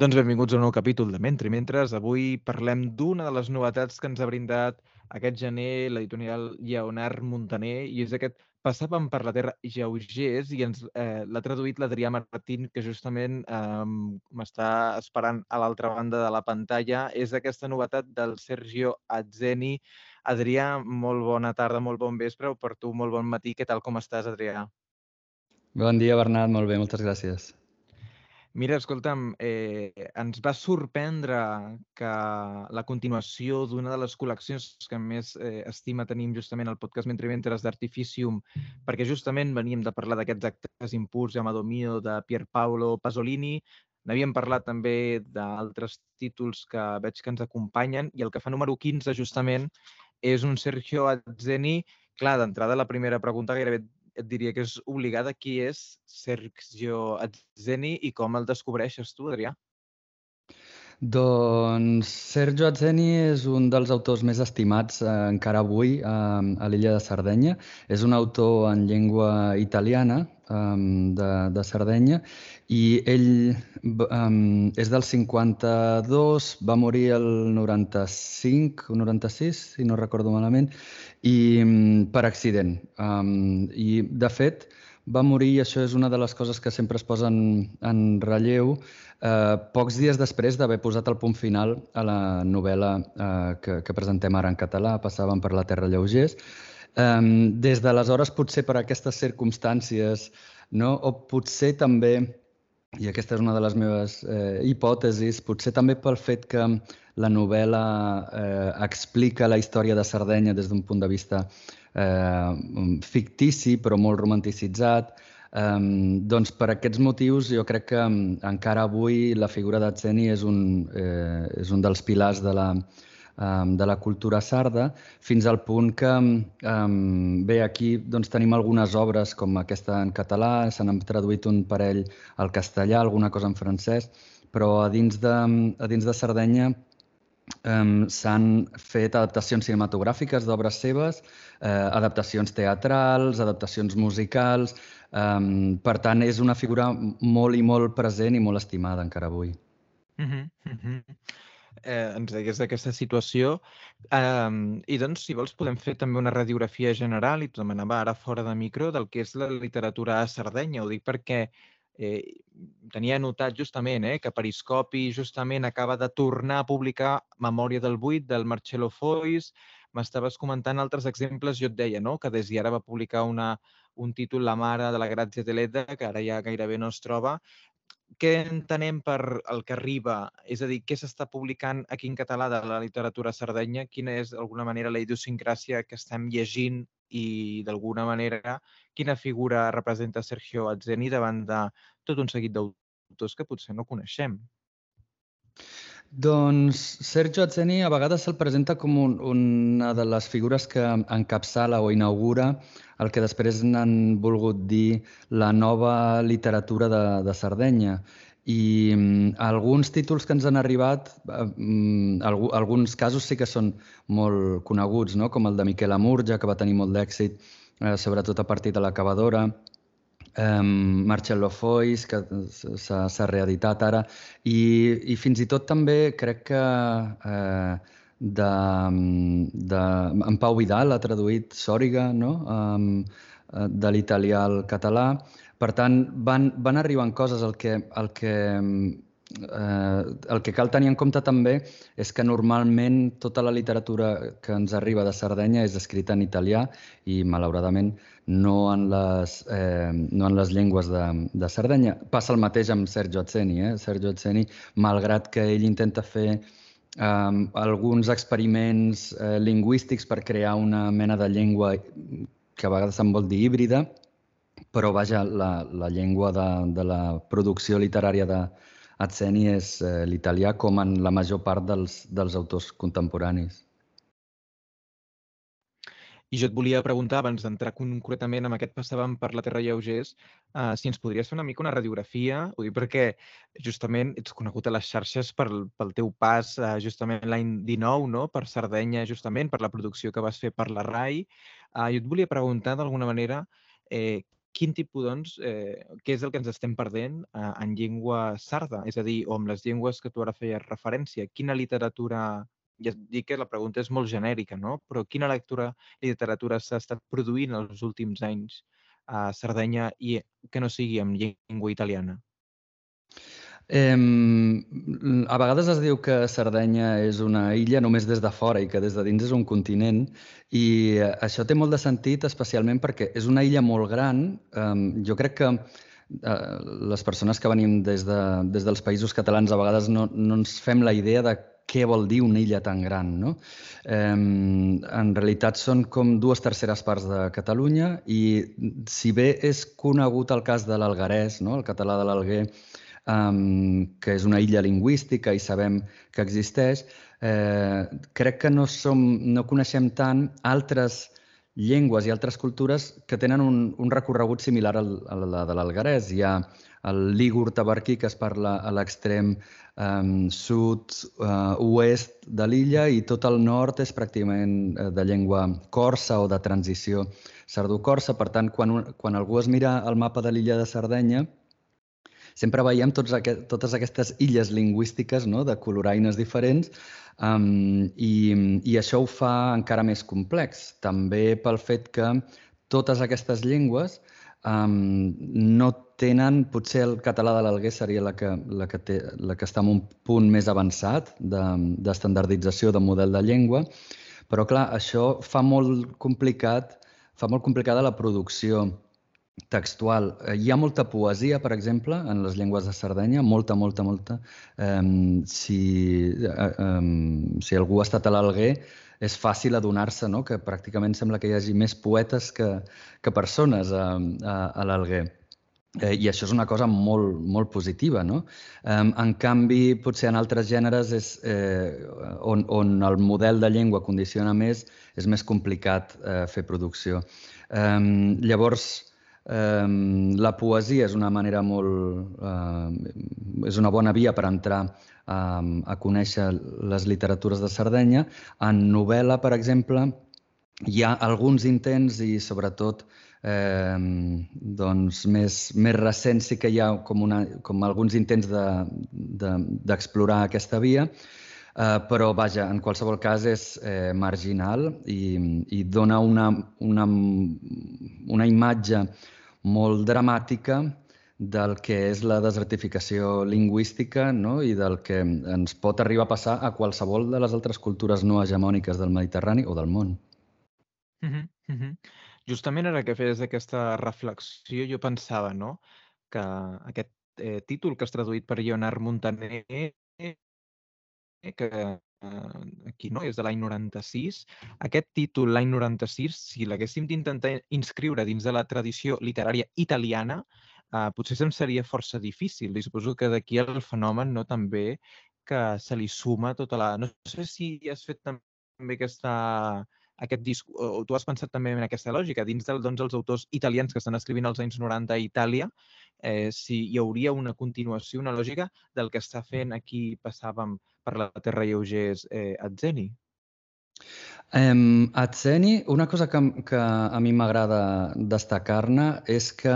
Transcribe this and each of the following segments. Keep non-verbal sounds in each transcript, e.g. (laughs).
Doncs benvinguts a un nou capítol de Mentre i Mentres. Avui parlem d'una de les novetats que ens ha brindat aquest gener l'editorial Lleonard Montaner i és aquest Passàvem per la Terra lleugers i ens eh, l'ha traduït l'Adrià Martín, que justament eh, m'està esperant a l'altra banda de la pantalla. És aquesta novetat del Sergio Azzeni. Adrià, molt bona tarda, molt bon vespre, o per tu molt bon matí. Què tal, com estàs, Adrià? Bon dia, Bernat. Molt bé, moltes gràcies. Mira, escolta'm, eh, ens va sorprendre que la continuació d'una de les col·leccions que més eh, estima tenim justament al podcast Mentre Ventres d'Artificium, perquè justament veníem de parlar d'aquests actes impurs, Amado Mio, de Pier Paolo Pasolini, n'havíem parlat també d'altres títols que veig que ens acompanyen, i el que fa número 15 justament és un Sergio Azzeni. Clar, d'entrada la primera pregunta gairebé et diria que és obligada. Qui és Sergio Azzeni i com el descobreixes tu, Adrià? Doncs Sergio Azzeni és un dels autors més estimats eh, encara avui eh, a l'illa de Sardenya. És un autor en llengua italiana eh, de, de Sardenya i ell um, és del 52, va morir el 95 o 96, si no recordo malament, i um, per accident. Um, I, de fet, va morir, i això és una de les coses que sempre es posen en relleu, eh, pocs dies després d'haver posat el punt final a la novel·la eh, que, que presentem ara en català, Passàvem per la Terra lleugers. Eh, des d'aleshores, potser per aquestes circumstàncies, no? o potser també i aquesta és una de les meves eh, hipòtesis, potser també pel fet que la novel·la eh, explica la història de Sardenya des d'un punt de vista eh, fictici però molt romanticitzat, eh, doncs per aquests motius jo crec que encara avui la figura d'Atzeni és, un, eh, és un dels pilars de la, de la cultura sarda, fins al punt que um, bé, aquí doncs, tenim algunes obres com aquesta en català, se n'han traduït un parell al castellà, alguna cosa en francès, però a dins de, a dins de Sardenya um, s'han fet adaptacions cinematogràfiques d'obres seves, eh, adaptacions teatrals, adaptacions musicals... Um, per tant, és una figura molt i molt present i molt estimada encara avui. Uh -huh, uh -huh eh, ens deies d'aquesta situació. Um, I doncs, si vols, podem fer també una radiografia general, i t'ho demanava ara fora de micro, del que és la literatura a Sardenya. Ho dic perquè eh, tenia notat justament eh, que Periscopi justament acaba de tornar a publicar Memòria del Buit del Marcello Foix. M'estaves comentant altres exemples, jo et deia no? que des d'ara va publicar una, un títol, La mare de la Grazia de Leda, que ara ja gairebé no es troba, què entenem per el que arriba? És a dir, què s'està publicant aquí en català de la literatura sardenya? Quina és, d'alguna manera, la idiosincràsia que estem llegint i, d'alguna manera, quina figura representa Sergio Atzeni davant de tot un seguit d'autors que potser no coneixem? Doncs Sergio Atzeni a vegades se'l presenta com un, una de les figures que encapçala o inaugura el que després n'han volgut dir la nova literatura de, de Sardenya. I mm, alguns títols que ens han arribat, eh, mm, alguns casos sí que són molt coneguts, no? com el de Miquel Amurja, que va tenir molt d'èxit, eh, sobretot a partir de l'acabadora, um, Marcello Foix, que s'ha reeditat ara, i, i fins i tot també crec que eh, de, de, en Pau Vidal ha traduït Sòriga, no? um, de l'italià al català. Per tant, van, van arribant coses. El que, el que eh, el que cal tenir en compte també és que normalment tota la literatura que ens arriba de Sardenya és escrita en italià i, malauradament, no en les, eh, no en les llengües de, de Sardenya. Passa el mateix amb Sergio Azzeni. Eh? Sergio Azzeni, malgrat que ell intenta fer eh, alguns experiments eh, lingüístics per crear una mena de llengua que a vegades se'n vol dir híbrida, però vaja, la, la llengua de, de la producció literària de, Atzeni és eh, l'italià com en la major part dels, dels autors contemporanis. I jo et volia preguntar, abans d'entrar concretament amb aquest passàvem per la Terra Lleugers, uh, si ens podries fer una mica una radiografia, ho dic perquè justament ets conegut a les xarxes pel, pel teu pas uh, justament l'any 19, no? per Sardenya, justament, per la producció que vas fer per la RAI. Uh, jo et volia preguntar d'alguna manera eh, quin tipus, doncs, eh, què és el que ens estem perdent eh, en llengua sarda? És a dir, o amb les llengües que tu ara feies referència, quina literatura ja dic que la pregunta és molt genèrica, no? Però quina lectura literatura s'ha estat produint els últims anys a Sardenya i que no sigui en llengua italiana? Eh, a vegades es diu que Sardenya és una illa només des de fora i que des de dins és un continent i eh, això té molt de sentit, especialment perquè és una illa molt gran. Eh, jo crec que eh, les persones que venim des, de, des dels països catalans a vegades no, no ens fem la idea de què vol dir una illa tan gran. No? Eh, en realitat són com dues terceres parts de Catalunya i si bé és conegut el cas de l'algarès, no? el català de l'Alguer, um, que és una illa lingüística i sabem que existeix, eh, crec que no, som, no coneixem tant altres llengües i altres cultures que tenen un, un recorregut similar al, a la de l'algarès. Hi ha el lígur tabarquí que es parla a l'extrem um, sud-oest uh, de l'illa i tot el nord és pràcticament uh, de llengua corsa o de transició sardo-corsa. Per tant, quan, un, quan algú es mira el mapa de l'illa de Sardenya, sempre veiem tots aquest, totes aquestes illes lingüístiques no? de coloraines diferents um, i, i això ho fa encara més complex. També pel fet que totes aquestes llengües um, no tenen, potser el català de l'Alguer seria la que, la, que té, la que està en un punt més avançat d'estandardització de, de model de llengua, però clar, això fa molt complicat, fa molt complicada la producció textual. Eh, hi ha molta poesia, per exemple, en les llengües de Sardenya, molta, molta, molta. Um, si, um, si algú ha estat a l'Alguer, és fàcil adonar-se no? que pràcticament sembla que hi hagi més poetes que, que persones a, a, a l'Alguer. Eh, I això és una cosa molt, molt positiva. No? Eh, en canvi, potser en altres gèneres és, eh, on, on el model de llengua condiciona més, és més complicat eh, fer producció. Eh, llavors, la poesia és una manera molt... Eh, és una bona via per entrar a, a conèixer les literatures de Sardenya. En novel·la, per exemple, hi ha alguns intents i sobretot eh, doncs més, més recents sí que hi ha com, una, com alguns intents d'explorar de, de, aquesta via, eh, però vaja, en qualsevol cas és eh, marginal i, i dona una, una, una imatge molt dramàtica del que és la desertificació lingüística no? i del que ens pot arribar a passar a qualsevol de les altres cultures no hegemòniques del Mediterrani o del món. Mm -hmm, mm -hmm. Justament ara que feies aquesta reflexió, jo pensava no? que aquest eh, títol que has traduït per Leonard Montaner, que eh, aquí no, és de l'any 96. Aquest títol, l'any 96, si l'haguéssim d'intentar inscriure dins de la tradició literària italiana, eh, potser se'm seria força difícil. I suposo que d'aquí el fenomen no també que se li suma tota la... No sé si has fet també aquesta, aquest disc, o tu has pensat també en aquesta lògica, dins del, doncs, els autors italians que estan escrivint als anys 90 a Itàlia, eh, si hi hauria una continuació, una lògica del que està fent aquí, passàvem per la Terra Lleugers, eh, Atzeni? Um, Atzeni, una cosa que, que a mi m'agrada destacar-ne és que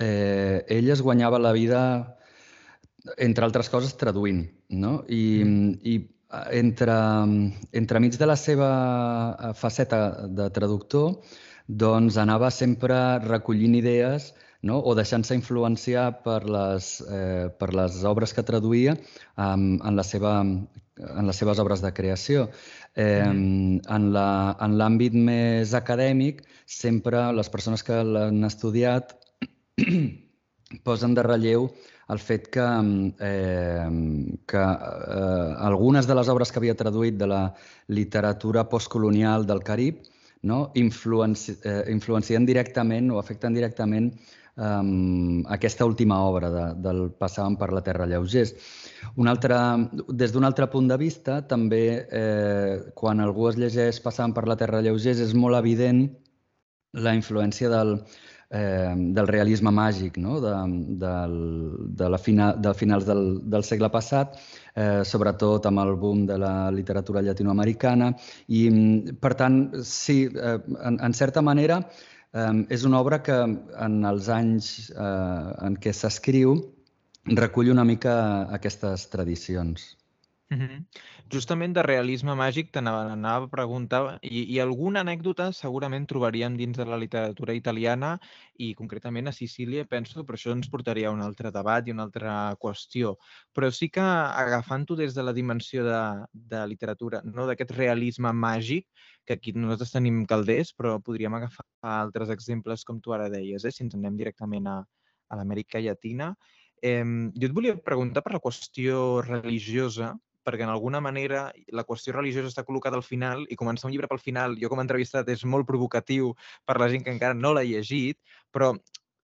eh, ell es guanyava la vida, entre altres coses, traduint. No? I, mm. i entre, entremig de la seva faceta de traductor, doncs anava sempre recollint idees no? o deixant-se influenciar per les, eh, per les obres que traduïa um, en, la seva, en les seves obres de creació. Eh, mm. En l'àmbit més acadèmic, sempre les persones que l'han estudiat (clears throat) posen de relleu el fet que, eh, que eh, algunes de les obres que havia traduït de la literatura postcolonial del Carib no? Influenci, eh, influencien directament o afecten directament um, aquesta última obra de, del Passàvem per la Terra lleugers. Un altre, des d'un altre punt de vista, també eh, quan algú es llegeix Passàvem per la Terra lleugers és molt evident la influència del, eh, del realisme màgic no? de, del, de, la fina, de finals del, del segle passat, eh, sobretot amb el boom de la literatura llatinoamericana. I, per tant, sí, eh, en, en certa manera, És una obra que en els anys uh, en què s'escriu recull una mica aquestes tradicions. Mm -hmm. Justament de realisme màgic t'anava a preguntar i, i alguna anècdota segurament trobaríem dins de la literatura italiana i concretament a Sicília, penso, però això ens portaria a un altre debat i una altra qüestió. Però sí que agafant-ho des de la dimensió de, de literatura, no d'aquest realisme màgic, que aquí nosaltres tenim calders, però podríem agafar altres exemples com tu ara deies, eh? si ens anem directament a, a l'Amèrica Llatina. Eh, jo et volia preguntar per la qüestió religiosa, perquè en alguna manera la qüestió religiosa està col·locada al final i començar un llibre pel final, jo com a entrevistat és molt provocatiu per la gent que encara no l'ha llegit, però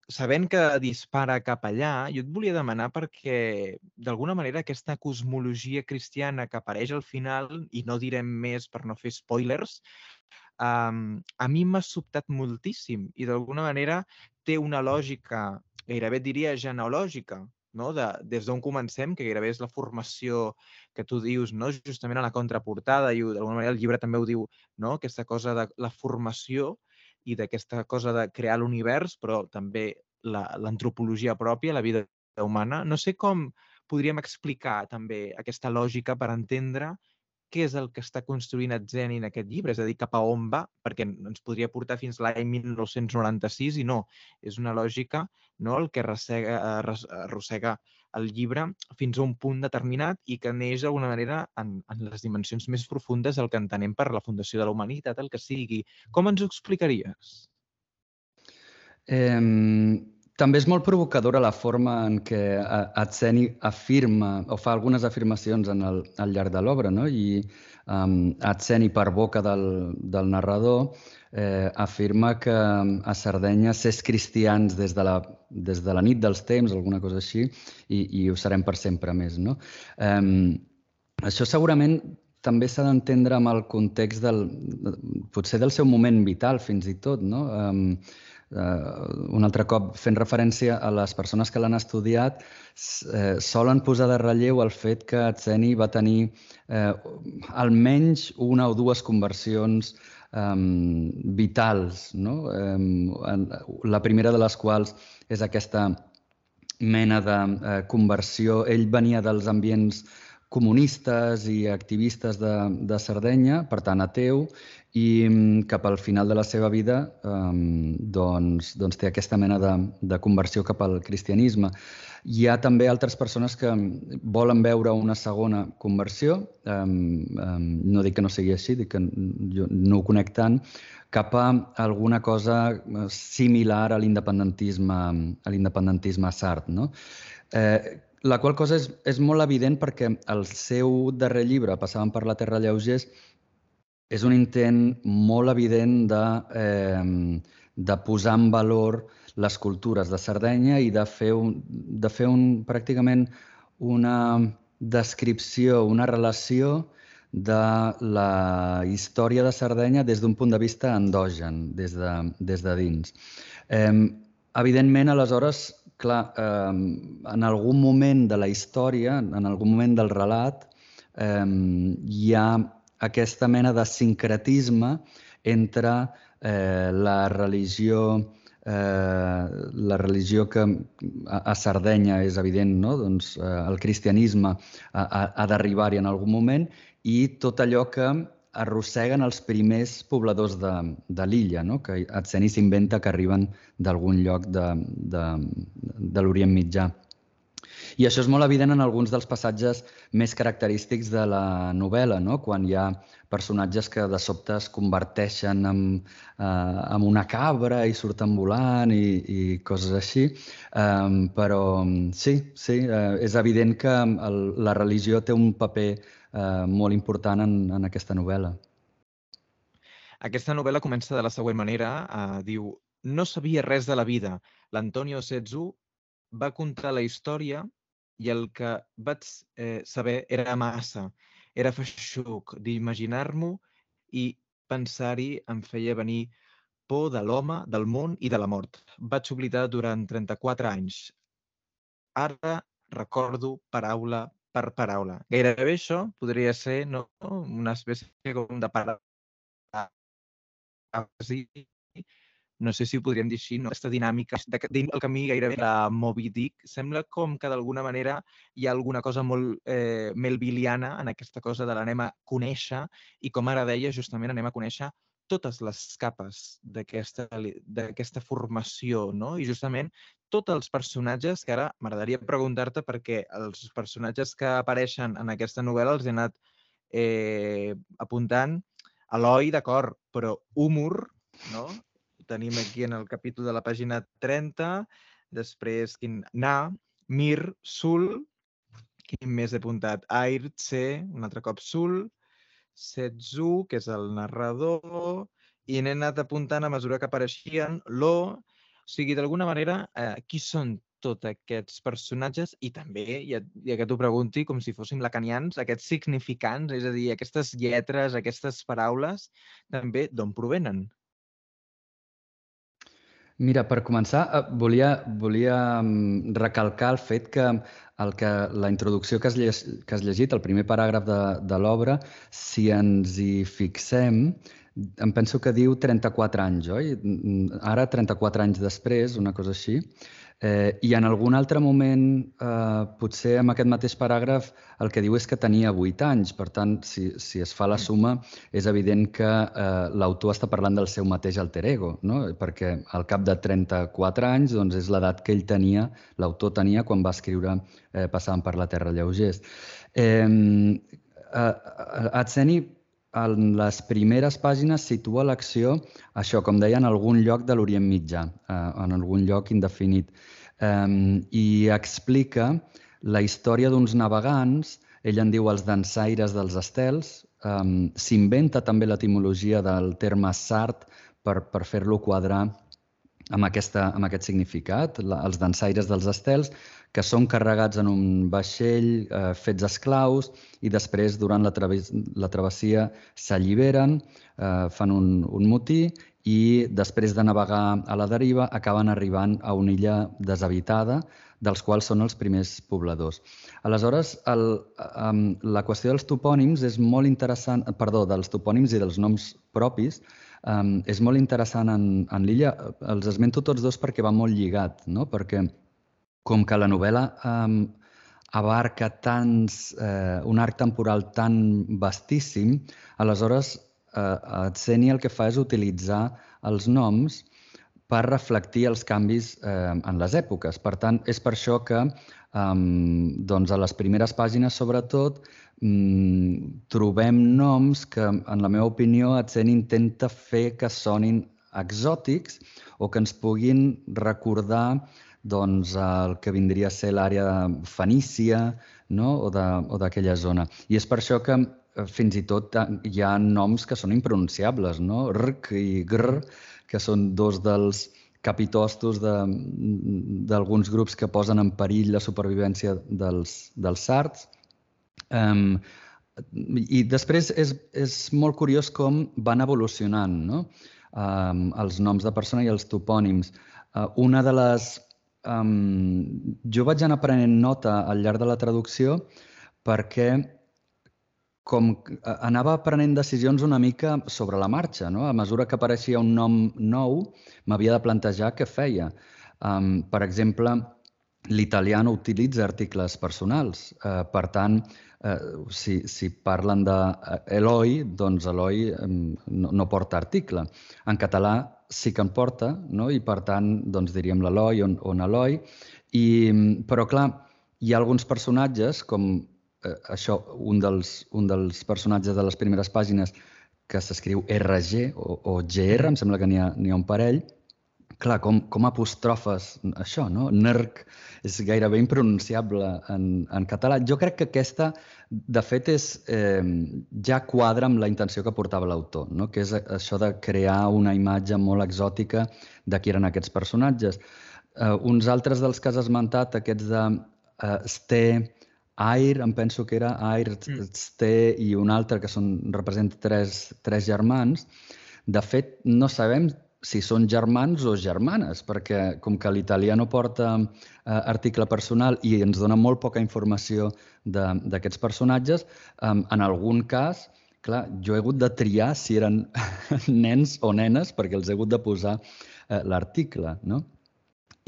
sabent que dispara cap allà, jo et volia demanar perquè, d'alguna manera, aquesta cosmologia cristiana que apareix al final, i no direm més per no fer spoilers, um, a mi m'ha sobtat moltíssim i d'alguna manera té una lògica, gairebé diria genealògica, no? de, des d'on comencem, que gairebé és la formació que tu dius, no? justament a la contraportada, i d'alguna manera el llibre també ho diu, no? aquesta cosa de la formació i d'aquesta cosa de crear l'univers, però també l'antropologia pròpia, la vida humana. No sé com podríem explicar també aquesta lògica per entendre què és el que està construint Atzeni en aquest llibre, és a dir, cap a on va, perquè ens podria portar fins l'any 1996 i no, és una lògica no, el que arrossega, arrossega el llibre fins a un punt determinat i que neix d'alguna manera en, en les dimensions més profundes del que entenem per la Fundació de la Humanitat, el que sigui. Com ens ho explicaries? Eh, també és molt provocadora la forma en què Atseni afirma o fa algunes afirmacions en el, al llarg de l'obra, no? I um, Atseni, per boca del, del narrador, eh, afirma que a Sardenya s'és cristians des de, la, des de la nit dels temps, alguna cosa així, i, i ho serem per sempre més. No? Um, això segurament també s'ha d'entendre amb el context del, potser del seu moment vital, fins i tot, no? Um, eh, un altre cop fent referència a les persones que l'han estudiat, eh, solen posar de relleu el fet que Atseni va tenir eh, almenys una o dues conversions eh, vitals. No? Eh, la primera de les quals és aquesta mena de eh, conversió. Ell venia dels ambients comunistes i activistes de, de Sardenya, per tant ateu, i mm, cap al final de la seva vida um, doncs, doncs té aquesta mena de, de conversió cap al cristianisme. Hi ha també altres persones que volen veure una segona conversió, um, um, no dic que no sigui així, dic que jo no ho conec tant, cap a alguna cosa eh, similar a l'independentisme a l'independentisme sard. No? Eh, la qual cosa és, és molt evident perquè el seu darrer llibre, Passaven per la Terra lleugers, és un intent molt evident de, eh, de posar en valor les cultures de Sardenya i de fer, un, de fer un, pràcticament una descripció, una relació de la història de Sardenya des d'un punt de vista endogen, des de, des de dins. Eh, evidentment, aleshores, clar, eh, en algun moment de la història, en algun moment del relat, eh, hi ha aquesta mena de sincretisme entre eh, la religió eh, la religió que a, a Sardenya és evident, no? doncs, eh, el cristianisme ha, ha, d'arribar-hi en algun moment i tot allò que arrosseguen els primers pobladors de, de l'illa, no? que Atseni s'inventa que arriben d'algun lloc de, de, de l'Orient Mitjà. I això és molt evident en alguns dels passatges més característics de la novel·la, no? quan hi ha personatges que de sobte es converteixen en, eh, en una cabra i surten volant i, i coses així. Um, però sí, sí, eh, és evident que el, la religió té un paper eh, molt important en, en aquesta novel·la. Aquesta novel·la comença de la següent manera. Eh, diu, no sabia res de la vida. L'Antonio Setzu va contar la història i el que vaig eh, saber era massa. Era feixuc d'imaginar-m'ho i pensar-hi em feia venir por de l'home, del món i de la mort. Vaig oblidar durant 34 anys. Ara recordo paraula per paraula. Gairebé això podria ser no, una espècie com de paraula no sé si ho podríem dir així, no? aquesta dinàmica de, dins el camí gairebé de Moby Dick, sembla com que d'alguna manera hi ha alguna cosa molt eh, melviliana en aquesta cosa de l'anem a conèixer i com ara deia, justament anem a conèixer totes les capes d'aquesta formació, no? I justament tots els personatges, que ara m'agradaria preguntar-te perquè els personatges que apareixen en aquesta novel·la els he anat eh, apuntant Eloi, d'acord, però Humor, no? Tenim aquí en el capítol de la pàgina 30, després quin... Na, Mir, Sul, quin més he apuntat? Air, C, un altre cop Sul, Setzu, que és el narrador, i n'he anat apuntant a mesura que apareixien Lo, o sigui, d'alguna manera, eh, qui són tots aquests personatges i també, ja, ja que t'ho pregunti, com si fóssim lacanians, aquests significants, és a dir, aquestes lletres, aquestes paraules, també d'on provenen? Mira, per començar, eh, volia, volia mm, recalcar el fet que el que la introducció que has, llegit, que has llegit, el primer paràgraf de, de l'obra, si ens hi fixem, em penso que diu 34 anys, oi? Ara, 34 anys després, una cosa així, Eh, I en algun altre moment, eh, potser en aquest mateix paràgraf, el que diu és que tenia 8 anys. Per tant, si, si es fa la suma, és evident que eh, l'autor està parlant del seu mateix alter ego, no? perquè al cap de 34 anys doncs, és l'edat que ell tenia, l'autor tenia quan va escriure eh, Passàvem per la Terra lleugers. Eh, eh, Atseni en les primeres pàgines situa l'acció, això, com deia, en algun lloc de l'Orient Mitjà, eh, en algun lloc indefinit, i explica la història d'uns navegants, ell en diu els dansaires dels estels, s'inventa també l'etimologia del terme sart per, per fer-lo quadrar amb, aquesta, amb aquest significat, la, els dansaires dels estels, que són carregats en un vaixell eh, fets esclaus i després, durant la, traves la travessia, s'alliberen, eh, fan un, un motí i després de navegar a la deriva acaben arribant a una illa deshabitada dels quals són els primers pobladors. Aleshores, el, um, la qüestió dels topònims és molt interessant, perdó, dels topònims i dels noms propis, um, és molt interessant en, en l'illa. Els esmento tots dos perquè va molt lligat, no? perquè com que la novel·la eh, abarca tants, eh, un arc temporal tan vastíssim, aleshores eh, Atseni el que fa és utilitzar els noms per reflectir els canvis eh, en les èpoques. Per tant, és per això que eh, doncs a les primeres pàgines, sobretot, mm, trobem noms que, en la meva opinió, Atseni intenta fer que sonin exòtics o que ens puguin recordar doncs, el que vindria a ser l'àrea fenícia no? o d'aquella zona. I és per això que eh, fins i tot eh, hi ha noms que són impronunciables, no? Rc i Gr, que són dos dels capitostos d'alguns de, grups que posen en perill la supervivència dels, dels sards. Um, I després és, és molt curiós com van evolucionant no? um, els noms de persona i els topònims. Uh, una de les um, jo vaig anar prenent nota al llarg de la traducció perquè com anava prenent decisions una mica sobre la marxa. No? A mesura que apareixia un nom nou, m'havia de plantejar què feia. Um, per exemple, l'italià no utilitza articles personals. Uh, per tant, uh, si, si parlen d'Eloi, doncs Eloi um, no, no porta article. En català sí que en porta, no? i per tant doncs, diríem l'Eloi o, o Eloi. I, però clar, hi ha alguns personatges, com eh, això, un dels, un dels personatges de les primeres pàgines que s'escriu RG o, o GR, em sembla que n'hi ha, ha un parell, clar, com, com apostrofes això, no? NERC és gairebé impronunciable en, en català. Jo crec que aquesta, de fet, és, eh, ja quadra amb la intenció que portava l'autor, no? que és això de crear una imatge molt exòtica de qui eren aquests personatges. Eh, uns altres dels que has esmentat, aquests de eh, Ste, Air, em penso que era Air, mm. Ste i un altre que són, representa tres, tres germans, de fet, no sabem si són germans o germanes, perquè com que l'italià no porta eh, article personal i ens dona molt poca informació d'aquests personatges, eh, en algun cas, clar, jo he hagut de triar si eren (laughs) nens o nenes perquè els he hagut de posar eh, l'article, no?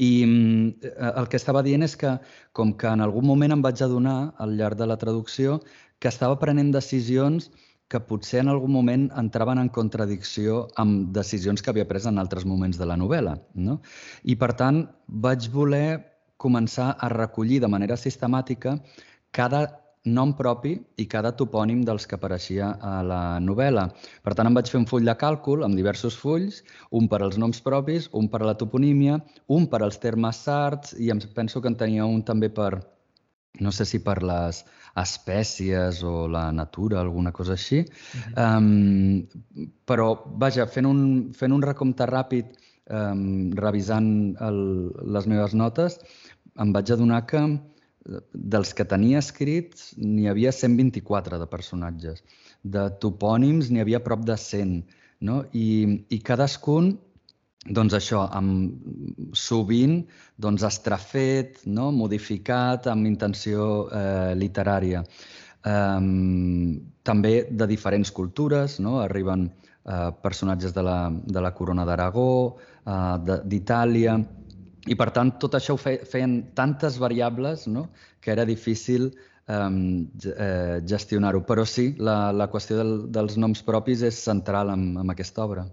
I eh, el que estava dient és que, com que en algun moment em vaig adonar, al llarg de la traducció, que estava prenent decisions que potser en algun moment entraven en contradicció amb decisions que havia pres en altres moments de la novel·la. No? I, per tant, vaig voler començar a recollir de manera sistemàtica cada nom propi i cada topònim dels que apareixia a la novel·la. Per tant, em vaig fer un full de càlcul amb diversos fulls, un per als noms propis, un per a la toponímia, un per als termes sards i em penso que en tenia un també per, no sé si per les espècies o la natura, alguna cosa així. Uh -huh. um, però, vaja, fent un, fent un recompte ràpid, um, revisant el, les meves notes, em vaig adonar que dels que tenia escrits n'hi havia 124 de personatges. De topònims n'hi havia prop de 100. No? I, I cadascun, doncs això, amb, sovint doncs, estrafet, no? modificat amb intenció eh, literària. Um, també de diferents cultures, no? arriben eh, personatges de la, de la corona d'Aragó, eh, d'Itàlia, i, per tant, tot això ho feien tantes variables no? que era difícil eh, gestionar-ho. Però sí, la, la qüestió del, dels noms propis és central en, en aquesta obra.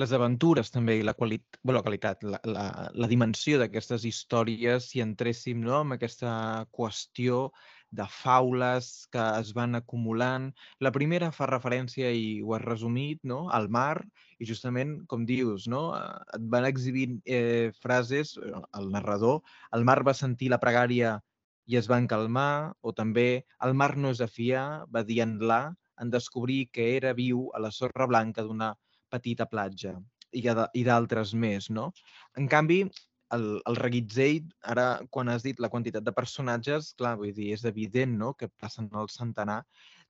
Les aventures també i la, quali bueno, la qualitat, la, la, la dimensió d'aquestes històries, si entréssim no, amb aquesta qüestió de faules que es van acumulant. La primera fa referència, i ho has resumit, no? al mar, i justament, com dius, no? Eh, et van exhibint eh, frases, eh, el narrador, el mar va sentir la pregària i es van calmar, o també el mar no és a fiar, va dir en la, en descobrir que era viu a la sorra blanca d'una petita platja i d'altres més, no? En canvi, el, el reguitzell, ara quan has dit la quantitat de personatges, clar, vull dir, és evident no? que passen al centenar.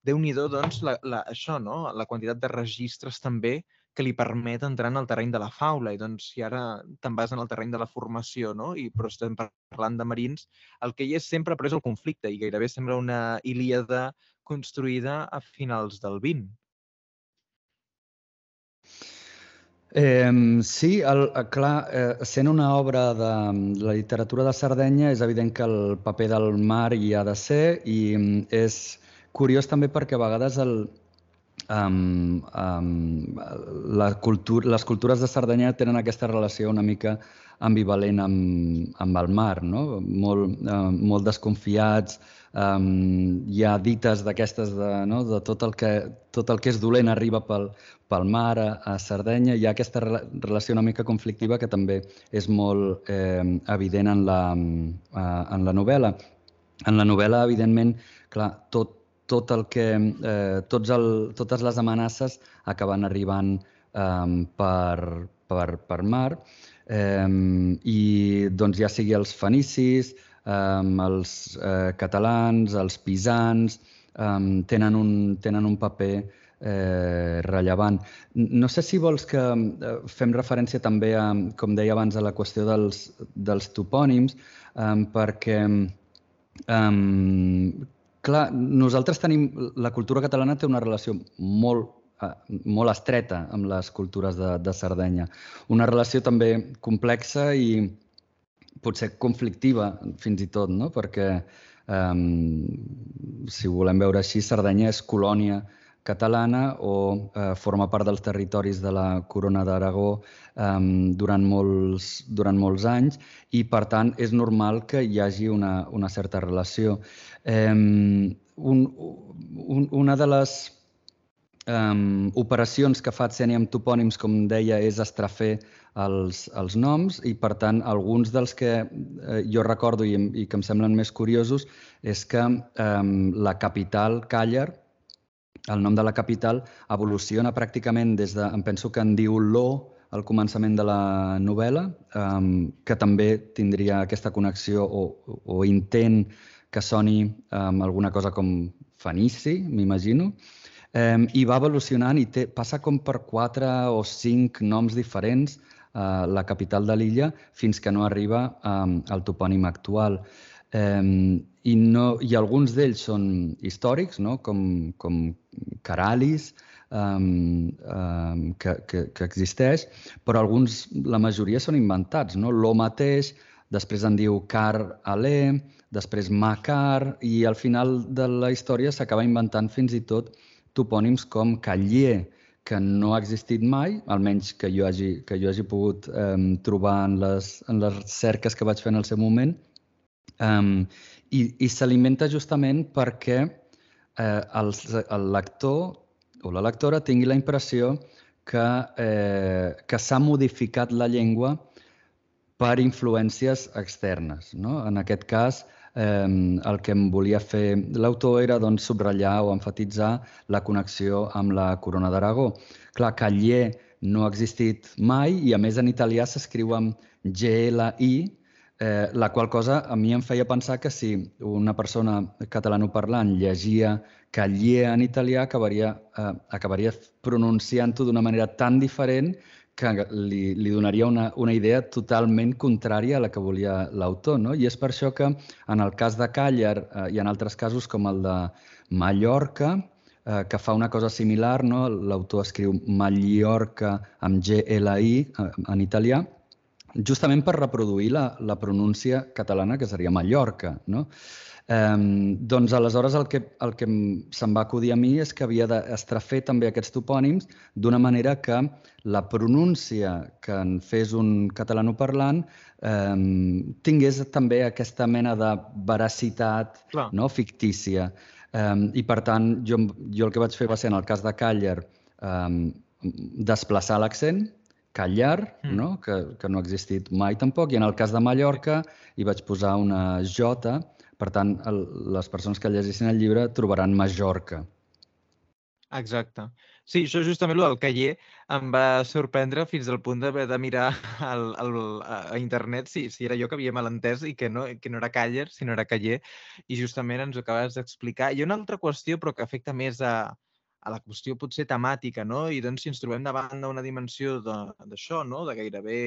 déu nhi doncs, la, la, això, no? la quantitat de registres també que li permet entrar en el terreny de la faula. I doncs, si ara te'n vas en el terreny de la formació, no? I, però estem parlant de marins, el que hi és sempre però és el conflicte i gairebé sembla una Ilíada construïda a finals del 20. Eh, sí, el, clar, eh, sent una obra de la literatura de Sardenya, és evident que el paper del mar hi ha de ser i és curiós també perquè a vegades el, um, um, la cultura, les cultures de Cerdanya tenen aquesta relació una mica ambivalent amb, amb el mar, no? molt, uh, molt desconfiats, um, hi ha dites d'aquestes de, no? de tot el, que, tot el que és dolent arriba pel, pel mar a, a Sardenya, hi ha aquesta relació una mica conflictiva que també és molt eh, evident en la, uh, en la novel·la. En la novel·la, evidentment, clar, tot, tot el que, eh, tots el, totes les amenaces acaben arribant eh, per, per, per mar eh, i doncs ja sigui els fenicis, eh, els eh, catalans, els pisans, eh, tenen, un, tenen un paper eh, rellevant. No sé si vols que eh, fem referència també, a, com deia abans, a la qüestió dels, dels topònims, eh, perquè eh, Clar, nosaltres tenim... La cultura catalana té una relació molt, eh, molt estreta amb les cultures de, de Sardenya. Una relació també complexa i potser conflictiva, fins i tot, no? perquè, eh, si ho volem veure així, Sardenya és colònia catalana o eh, forma part dels territoris de la Corona d'Aragó eh, durant, molts, durant molts anys i, per tant, és normal que hi hagi una, una certa relació. Eh, un, un, una de les um, operacions que fa Tseni amb topònims, com deia, és estrafer els, els noms i, per tant, alguns dels que eh, jo recordo i, i que em semblen més curiosos és que um, la capital, Càller, el nom de la capital evoluciona pràcticament des de, em penso que en diu Lo, al començament de la novel·la, um, que també tindria aquesta connexió o, o intent que soni um, alguna cosa com Fenici, m'imagino, um, i va evolucionant i té, passa com per quatre o cinc noms diferents uh, la capital de l'illa fins que no arriba um, al topònim actual. Um, i, no, I alguns d'ells són històrics, no? com, com Caralis, um, um, que, que, que existeix, però alguns, la majoria són inventats. No? Lo mateix, després en diu Car Alé, després Macar, i al final de la història s'acaba inventant fins i tot topònims com Callier, que no ha existit mai, almenys que jo hagi, que jo hagi pogut um, trobar en les, en les cerques que vaig fer en el seu moment, Um, I i s'alimenta justament perquè eh, el, el lector o la lectora tingui la impressió que, eh, que s'ha modificat la llengua per influències externes. No? En aquest cas, eh, el que em volia fer l'autor era doncs, subratllar o enfatitzar la connexió amb la Corona d'Aragó. Clar, Callier no ha existit mai i, a més, en italià s'escriu amb G-L-I, eh, la qual cosa a mi em feia pensar que si una persona catalanoparlant llegia Callier en italià, acabaria, eh, acabaria pronunciant-ho d'una manera tan diferent que li, li donaria una, una idea totalment contrària a la que volia l'autor. No? I és per això que en el cas de Càller eh, i en altres casos com el de Mallorca, eh, que fa una cosa similar, no? l'autor escriu Mallorca amb G-L-I eh, en italià, justament per reproduir la, la pronúncia catalana, que seria Mallorca. No? Eh, doncs aleshores el que, el que se'm va acudir a mi és que havia d'estrafer també aquests topònims d'una manera que la pronúncia que en fes un catalanoparlant eh, tingués també aquesta mena de veracitat no? fictícia. Eh, I per tant, jo, jo el que vaig fer va ser, en el cas de Càller, eh, desplaçar l'accent, Callar, mm. no? Que, que no ha existit mai tampoc, i en el cas de Mallorca hi vaig posar una J, per tant, el, les persones que llegissin el llibre trobaran Majorca. Exacte. Sí, això justament el del Caller em va sorprendre fins al punt d'haver de mirar al, al, a internet si, si era jo que havia malentès i que no, que no era Caller, sinó era Caller, i justament ens ho acabes d'explicar. Hi ha una altra qüestió, però que afecta més a, a la qüestió potser temàtica, no? I doncs si ens trobem davant d'una dimensió d'això, no? De gairebé...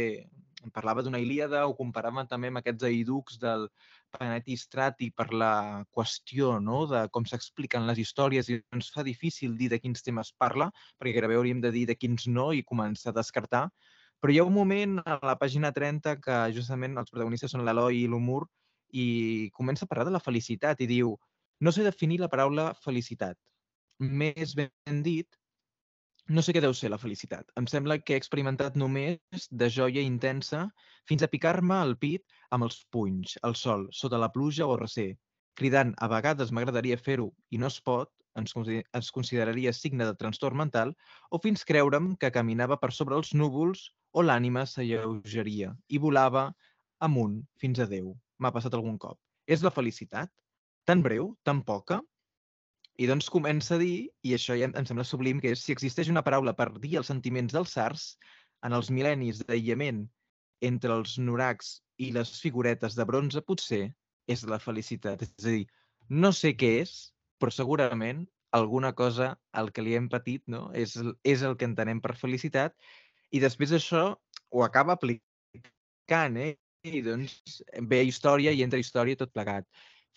Em parlava d'una Ilíada o comparàvem també amb aquests aiducs del Paneti Strati per la qüestió no? de com s'expliquen les històries i ens fa difícil dir de quins temes parla, perquè gairebé hauríem de dir de quins no i començar a descartar. Però hi ha un moment a la pàgina 30 que justament els protagonistes són l'Eloi i l'Humur i comença a parlar de la felicitat i diu no sé definir la paraula felicitat més ben dit, no sé què deu ser la felicitat. Em sembla que he experimentat només de joia intensa fins a picar-me el pit amb els punys, al sol, sota la pluja o recer, cridant a vegades m'agradaria fer-ho i no es pot, ens, es consideraria signe de trastorn mental, o fins creure'm que caminava per sobre els núvols o l'ànima s'alleugeria i volava amunt fins a Déu. M'ha passat algun cop. És la felicitat? Tan breu? Tan poca? I doncs comença a dir, i això ja em sembla sublim, que és si existeix una paraula per dir els sentiments dels sars en els mil·lennis d'aïllament entre els noracs i les figuretes de bronze, potser és la felicitat. És a dir, no sé què és, però segurament alguna cosa al que li hem patit no? és, és el que entenem per felicitat i després això ho acaba aplicant, eh? I doncs ve història i entra història tot plegat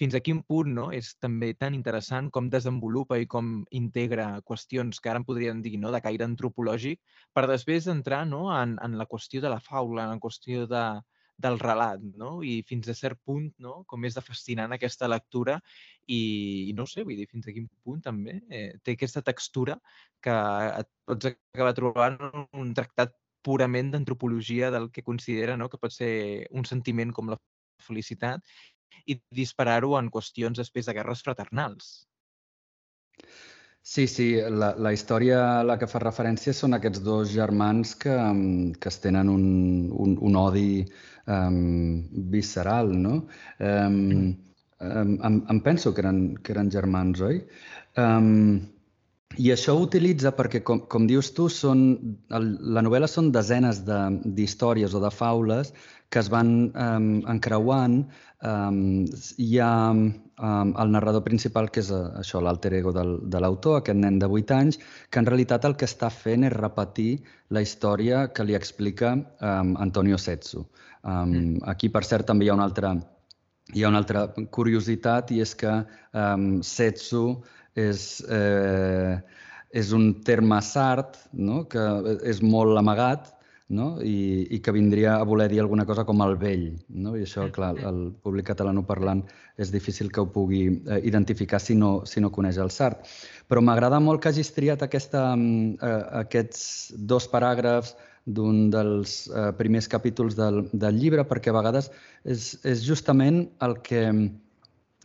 fins a quin punt no, és també tan interessant com desenvolupa i com integra qüestions que ara en podríem dir no, de caire antropològic, per després entrar no, en, en la qüestió de la faula, en la qüestió de, del relat, no? I fins a cert punt, no? Com és de fascinant aquesta lectura i, i no sé, vull dir, fins a quin punt també eh, té aquesta textura que et pots acabar trobant un tractat purament d'antropologia del que considera no? que pot ser un sentiment com la felicitat i disparar-ho en qüestions després de guerres fraternals. Sí, sí, la, la història a la que fa referència són aquests dos germans que, que es tenen un, un, un odi um, visceral, no? Um, um, em, em penso que eren, que eren germans, oi? Um, i això ho utilitza perquè, com, com dius tu, són, el, la novel·la són desenes d'històries de, o de faules que es van um, encreuant. Um, hi ha um, el narrador principal, que és uh, això l'alter ego del, de l'autor, aquest nen de 8 anys, que en realitat el que està fent és repetir la història que li explica um, Antonio Setsu. Um, aquí, per cert, també hi ha un altre hi ha una altra curiositat i és que um, setsu és, eh, és un terme sart no? que és molt amagat no? I, i que vindria a voler dir alguna cosa com el vell. No? I això, clar, el públic catalanoparlant és difícil que ho pugui eh, identificar si no, si no coneix el Sart. Però m'agrada molt que hagis triat aquesta, mm, eh, aquests dos paràgrafs d'un dels eh, primers capítols del, del llibre, perquè a vegades és, és justament el que,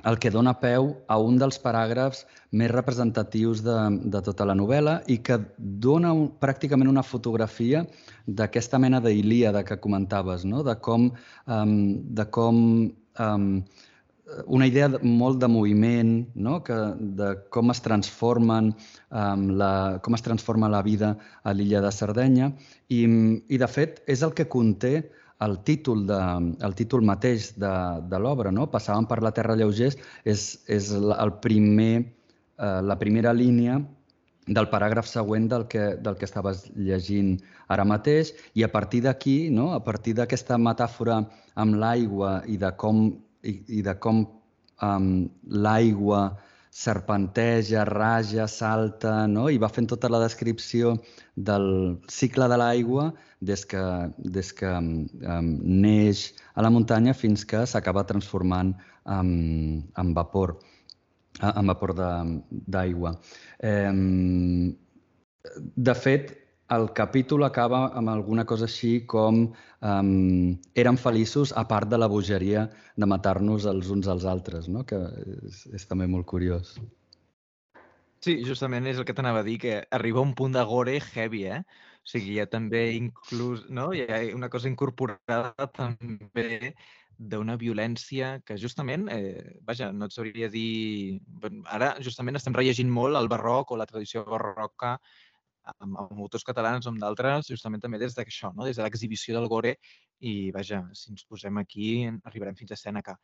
el que dona peu a un dels paràgrafs més representatius de, de tota la novel·la i que dona un, pràcticament una fotografia d'aquesta mena d'Ilíada que comentaves, no? de com, um, de com um, una idea molt de moviment, no? que, de com es transformen um, la, com es transforma la vida a l'illa de Sardenya i, i de fet és el que conté el títol, de, el títol mateix de, de l'obra, no? Passàvem per la Terra Lleugers, és, és el primer, eh, la primera línia del paràgraf següent del que, del que estaves llegint ara mateix i a partir d'aquí, no? a partir d'aquesta metàfora amb l'aigua i de com, i, i de com um, l'aigua serpenteja, raja, salta, no? i va fent tota la descripció del cicle de l'aigua des que, des que um, neix a la muntanya fins que s'acaba transformant en, en vapor, en vapor d'aigua. Eh, de fet, el capítol acaba amb alguna cosa així com um, érem feliços a part de la bogeria de matar-nos els uns als altres, no? que és, és també molt curiós. Sí, justament és el que t'anava a dir, que arriba un punt de gore heavy, eh? O sigui, hi ha també inclús, no? Hi ha una cosa incorporada també d'una violència que justament, eh, vaja, no et sabria dir... Ara justament estem rellegint molt el barroc o la tradició barroca amb, amb autors catalans o amb d'altres, justament també des d'això, no? des de l'exhibició del gore i, vaja, si ens posem aquí, arribarem fins a Sèneca.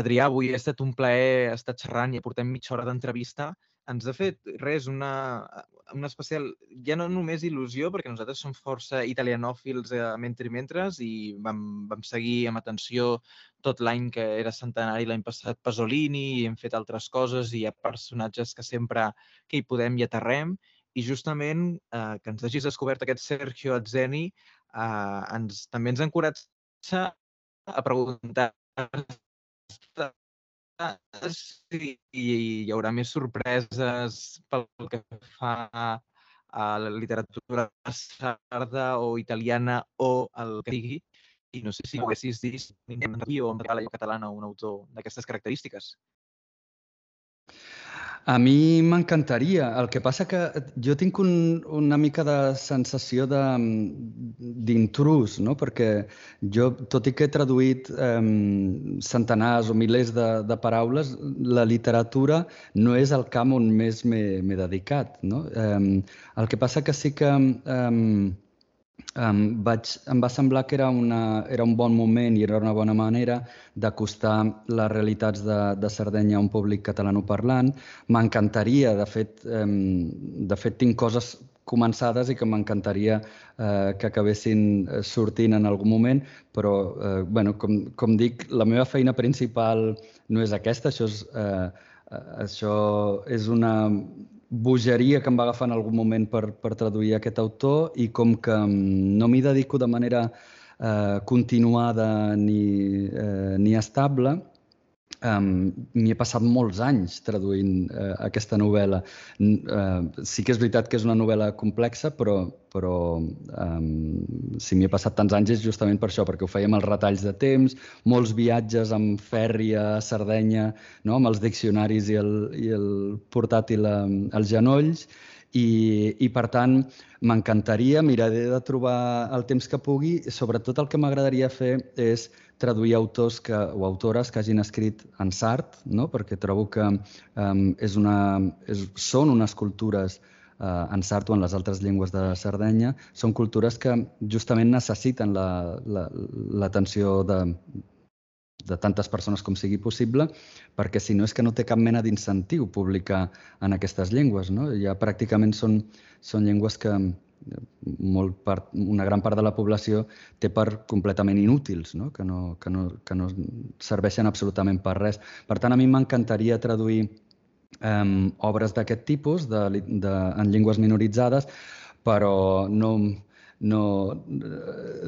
Adrià, avui ha estat un plaer estar xerrant i portem mitja hora d'entrevista. Ens ha fet res, una, una especial, ja no només il·lusió, perquè nosaltres som força italianòfils eh, mentre mentres i vam, vam seguir amb atenció tot l'any que era centenari l'any passat Pasolini i hem fet altres coses i hi ha personatges que sempre que hi podem i aterrem i justament eh, que ens hagis descobert aquest Sergio Atzeni eh, ens, també ens encoratja a preguntar si hi haurà més sorpreses pel que fa a la literatura sarda o italiana o el que sigui. I no sé si poguessis dir o en català o un autor d'aquestes característiques. A mi m'encantaria. El que passa que jo tinc un, una mica de sensació d'intrus, no? perquè jo, tot i que he traduït eh, centenars o milers de, de paraules, la literatura no és el camp on més m'he dedicat. No? Eh, el que passa que sí que eh, em, vaig, em va semblar que era, una, era un bon moment i era una bona manera d'acostar les realitats de, de Sardenya a un públic catalanoparlant. M'encantaria, de, fet, eh, de fet tinc coses començades i que m'encantaria eh, que acabessin eh, sortint en algun moment, però eh, bueno, com, com dic, la meva feina principal no és aquesta, això és, eh, eh això és una, bogeria que em va agafar en algun moment per, per traduir aquest autor i com que mm, no m'hi dedico de manera eh, continuada ni, eh, ni estable, Um, M'hi he passat molts anys traduint uh, aquesta novel·la. Uh, sí que és veritat que és una novel·la complexa, però, però um, si m'hi he passat tants anys és justament per això, perquè ho fèiem els retalls de temps, molts viatges amb ferri a Sardenya, no? amb els diccionaris i el, i el portàtil a, als genolls, i, i per tant m'encantaria, miraré de trobar el temps que pugui, sobretot el que m'agradaria fer és traduir autors que, o autores que hagin escrit en sart, no? perquè trobo que um, és una, és, són unes cultures uh, en sart o en les altres llengües de Sardenya, són cultures que justament necessiten l'atenció la, la, de, de tantes persones com sigui possible, perquè si no és que no té cap mena d'incentiu publicar en aquestes llengües. No? Ja pràcticament són, són llengües que, molt part, una gran part de la població té per completament inútils, no? Que, no, que, no, que no serveixen absolutament per res. Per tant, a mi m'encantaria traduir um, obres d'aquest tipus de, de, en llengües minoritzades, però no, no,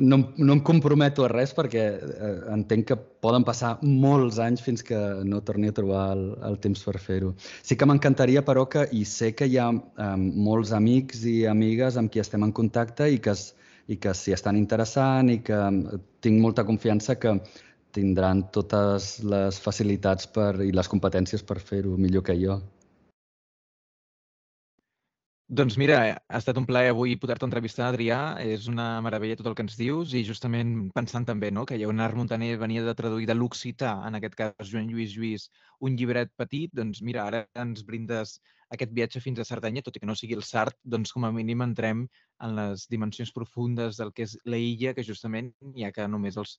no, no em comprometo a res perquè eh, entenc que poden passar molts anys fins que no torni a trobar el, el temps per fer-ho. Sí que m'encantaria, però, que i sé que hi ha eh, molts amics i amigues amb qui estem en contacte i que, i que s'hi estan interessant i que tinc molta confiança que tindran totes les facilitats per, i les competències per fer-ho millor que jo. Doncs mira, ha estat un plaer avui poder-te entrevistar, Adrià. És una meravella tot el que ens dius i justament pensant també no, que Lleonard Montaner venia de traduir de l'occità, en aquest cas Joan Lluís Lluís, un llibret petit, doncs mira, ara ens brindes aquest viatge fins a Cerdanya, tot i que no sigui el Sart, doncs com a mínim entrem en les dimensions profundes del que és la illa, que justament ja que només els,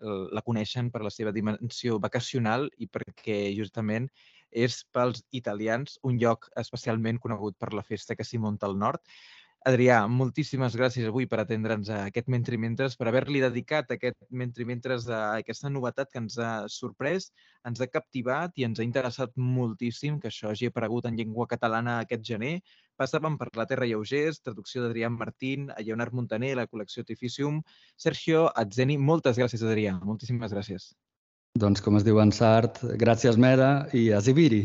la coneixen per la seva dimensió vacacional i perquè justament és pels italians un lloc especialment conegut per la festa que s'hi munta al nord. Adrià, moltíssimes gràcies avui per atendre'ns a aquest Mentrimentres, per haver-li dedicat aquest Mentrimentres a aquesta novetat que ens ha sorprès, ens ha captivat i ens ha interessat moltíssim que això hagi aparegut en llengua catalana aquest gener. Passàvem per La Terra Lleugers, traducció d'Adrià Martín, a Lleonard Montaner, la col·lecció Tificium. Sergio Atzeni, moltes gràcies, Adrià. Moltíssimes gràcies. Doncs com es diu en Sart, gràcies Mera i a Zibiri.